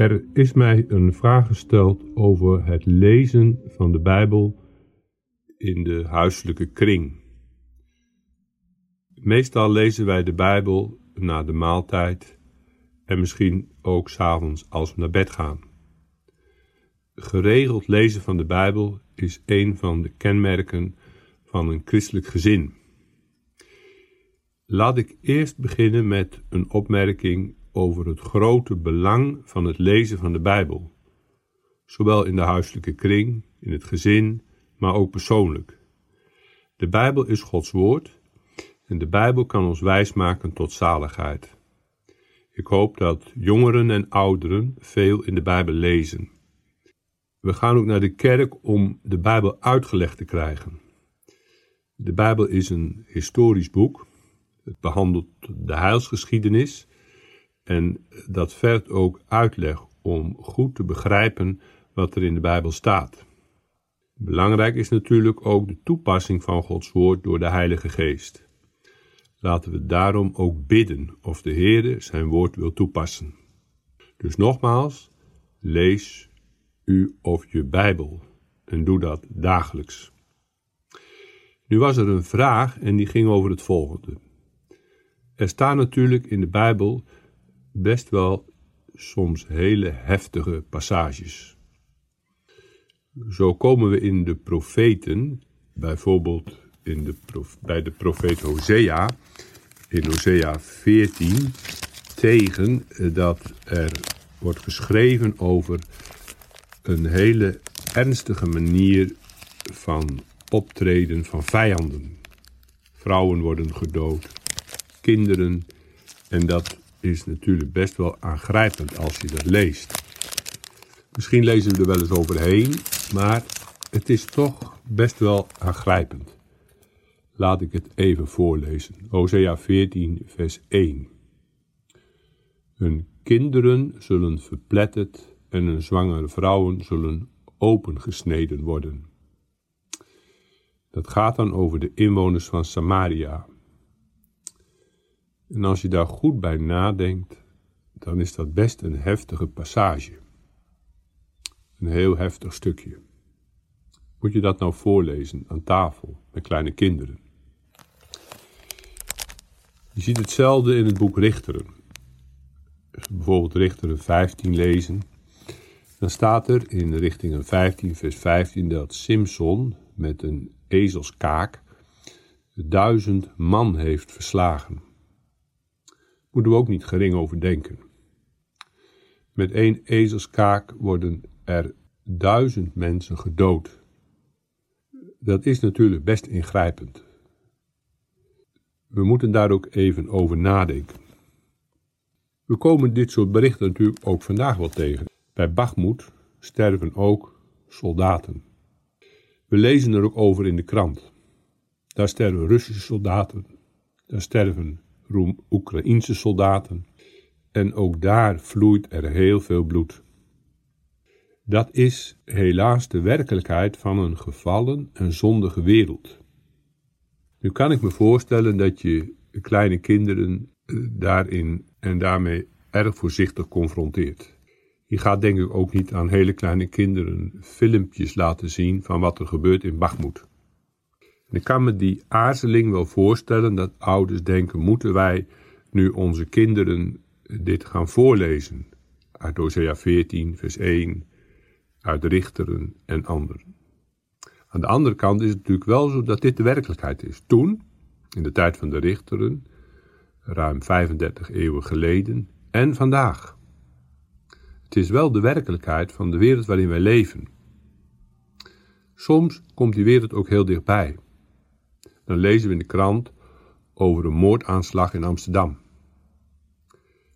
Er is mij een vraag gesteld over het lezen van de Bijbel in de huiselijke kring. Meestal lezen wij de Bijbel na de maaltijd en misschien ook s'avonds als we naar bed gaan. Geregeld lezen van de Bijbel is een van de kenmerken van een christelijk gezin. Laat ik eerst beginnen met een opmerking over het grote belang van het lezen van de Bijbel, zowel in de huiselijke kring, in het gezin, maar ook persoonlijk. De Bijbel is Gods woord en de Bijbel kan ons wijsmaken tot zaligheid. Ik hoop dat jongeren en ouderen veel in de Bijbel lezen. We gaan ook naar de kerk om de Bijbel uitgelegd te krijgen. De Bijbel is een historisch boek. Het behandelt de heilsgeschiedenis en dat vergt ook uitleg om goed te begrijpen wat er in de Bijbel staat. Belangrijk is natuurlijk ook de toepassing van Gods woord door de Heilige Geest. Laten we daarom ook bidden of de Heere zijn woord wil toepassen. Dus nogmaals, lees u of je Bijbel en doe dat dagelijks. Nu was er een vraag en die ging over het volgende. Er staan natuurlijk in de Bijbel best wel soms hele heftige passages. Zo komen we in de profeten, bijvoorbeeld in de bij de profeet Hosea, in Hosea 14, tegen dat er wordt geschreven over een hele ernstige manier van optreden van vijanden. Vrouwen worden gedood, kinderen, en dat is natuurlijk best wel aangrijpend als je dat leest. Misschien lezen we er wel eens overheen, maar het is toch best wel aangrijpend. Laat ik het even voorlezen. Hosea 14, vers 1. Hun kinderen zullen verpletterd en hun zwangere vrouwen zullen opengesneden worden. Dat gaat dan over de inwoners van Samaria. En als je daar goed bij nadenkt, dan is dat best een heftige passage. Een heel heftig stukje. Moet je dat nou voorlezen aan tafel met kleine kinderen? Je ziet hetzelfde in het boek Richteren. Bijvoorbeeld Richteren 15 lezen, dan staat er in Richtingen 15, vers 15 dat Simson met een ezelskaak duizend man heeft verslagen moeten we ook niet gering over denken. Met één ezelskaak worden er duizend mensen gedood. Dat is natuurlijk best ingrijpend. We moeten daar ook even over nadenken. We komen dit soort berichten natuurlijk ook vandaag wel tegen. Bij Bagmoed sterven ook soldaten. We lezen er ook over in de krant. Daar sterven Russische soldaten. Daar sterven Oekraïense soldaten. En ook daar vloeit er heel veel bloed. Dat is helaas de werkelijkheid van een gevallen en zondige wereld. Nu kan ik me voorstellen dat je kleine kinderen eh, daarin en daarmee erg voorzichtig confronteert. Je gaat denk ik ook niet aan hele kleine kinderen filmpjes laten zien van wat er gebeurt in Bagmoed ik kan me die aarzeling wel voorstellen dat ouders denken: moeten wij nu onze kinderen dit gaan voorlezen? Uit Hosea 14, vers 1, uit Richteren en anderen. Aan de andere kant is het natuurlijk wel zo dat dit de werkelijkheid is. Toen, in de tijd van de Richteren, ruim 35 eeuwen geleden, en vandaag. Het is wel de werkelijkheid van de wereld waarin wij leven. Soms komt die wereld ook heel dichtbij dan lezen we in de krant over een moordaanslag in Amsterdam.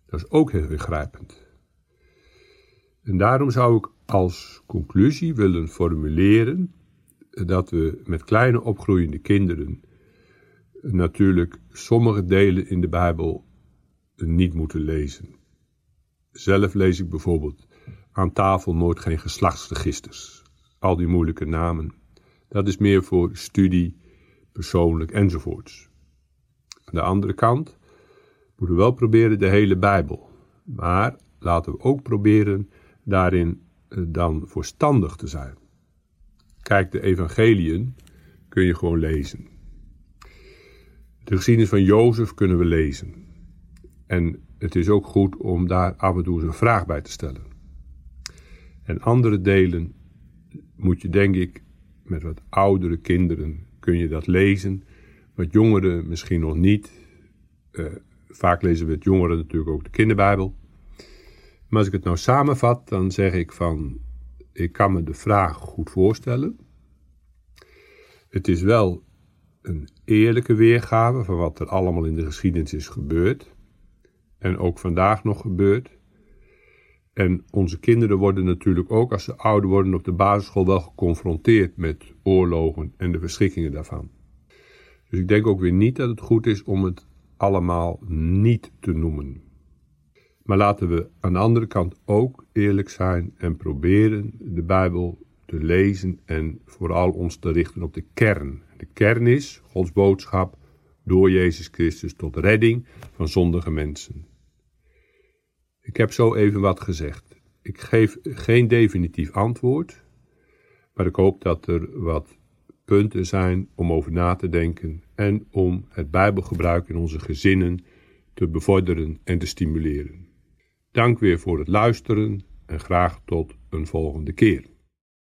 Dat is ook heel ingrijpend. En daarom zou ik als conclusie willen formuleren dat we met kleine opgroeiende kinderen natuurlijk sommige delen in de Bijbel niet moeten lezen. Zelf lees ik bijvoorbeeld aan tafel nooit geen geslachtsregisters. Al die moeilijke namen. Dat is meer voor studie persoonlijk enzovoorts. Aan de andere kant moeten we wel proberen de hele Bijbel. Maar laten we ook proberen daarin eh, dan voorstandig te zijn. Kijk, de evangeliën kun je gewoon lezen. De geschiedenis van Jozef kunnen we lezen. En het is ook goed om daar af en toe eens een vraag bij te stellen. En andere delen moet je denk ik met wat oudere kinderen kun je dat lezen. Wat jongeren misschien nog niet. Uh, vaak lezen we het jongeren natuurlijk ook de kinderbijbel. Maar als ik het nou samenvat, dan zeg ik van, ik kan me de vraag goed voorstellen. Het is wel een eerlijke weergave van wat er allemaal in de geschiedenis is gebeurd. En ook vandaag nog gebeurt. En onze kinderen worden natuurlijk ook als ze ouder worden op de basisschool wel geconfronteerd met oorlogen en de verschrikkingen daarvan. Dus ik denk ook weer niet dat het goed is om het allemaal niet te noemen. Maar laten we aan de andere kant ook eerlijk zijn en proberen de Bijbel te lezen en vooral ons te richten op de kern. De kern is Gods boodschap door Jezus Christus tot redding van zondige mensen. Ik heb zo even wat gezegd. Ik geef geen definitief antwoord, maar ik hoop dat er wat punten zijn om over na te denken en om het Bijbelgebruik in onze gezinnen te bevorderen en te stimuleren. Dank weer voor het luisteren en graag tot een volgende keer.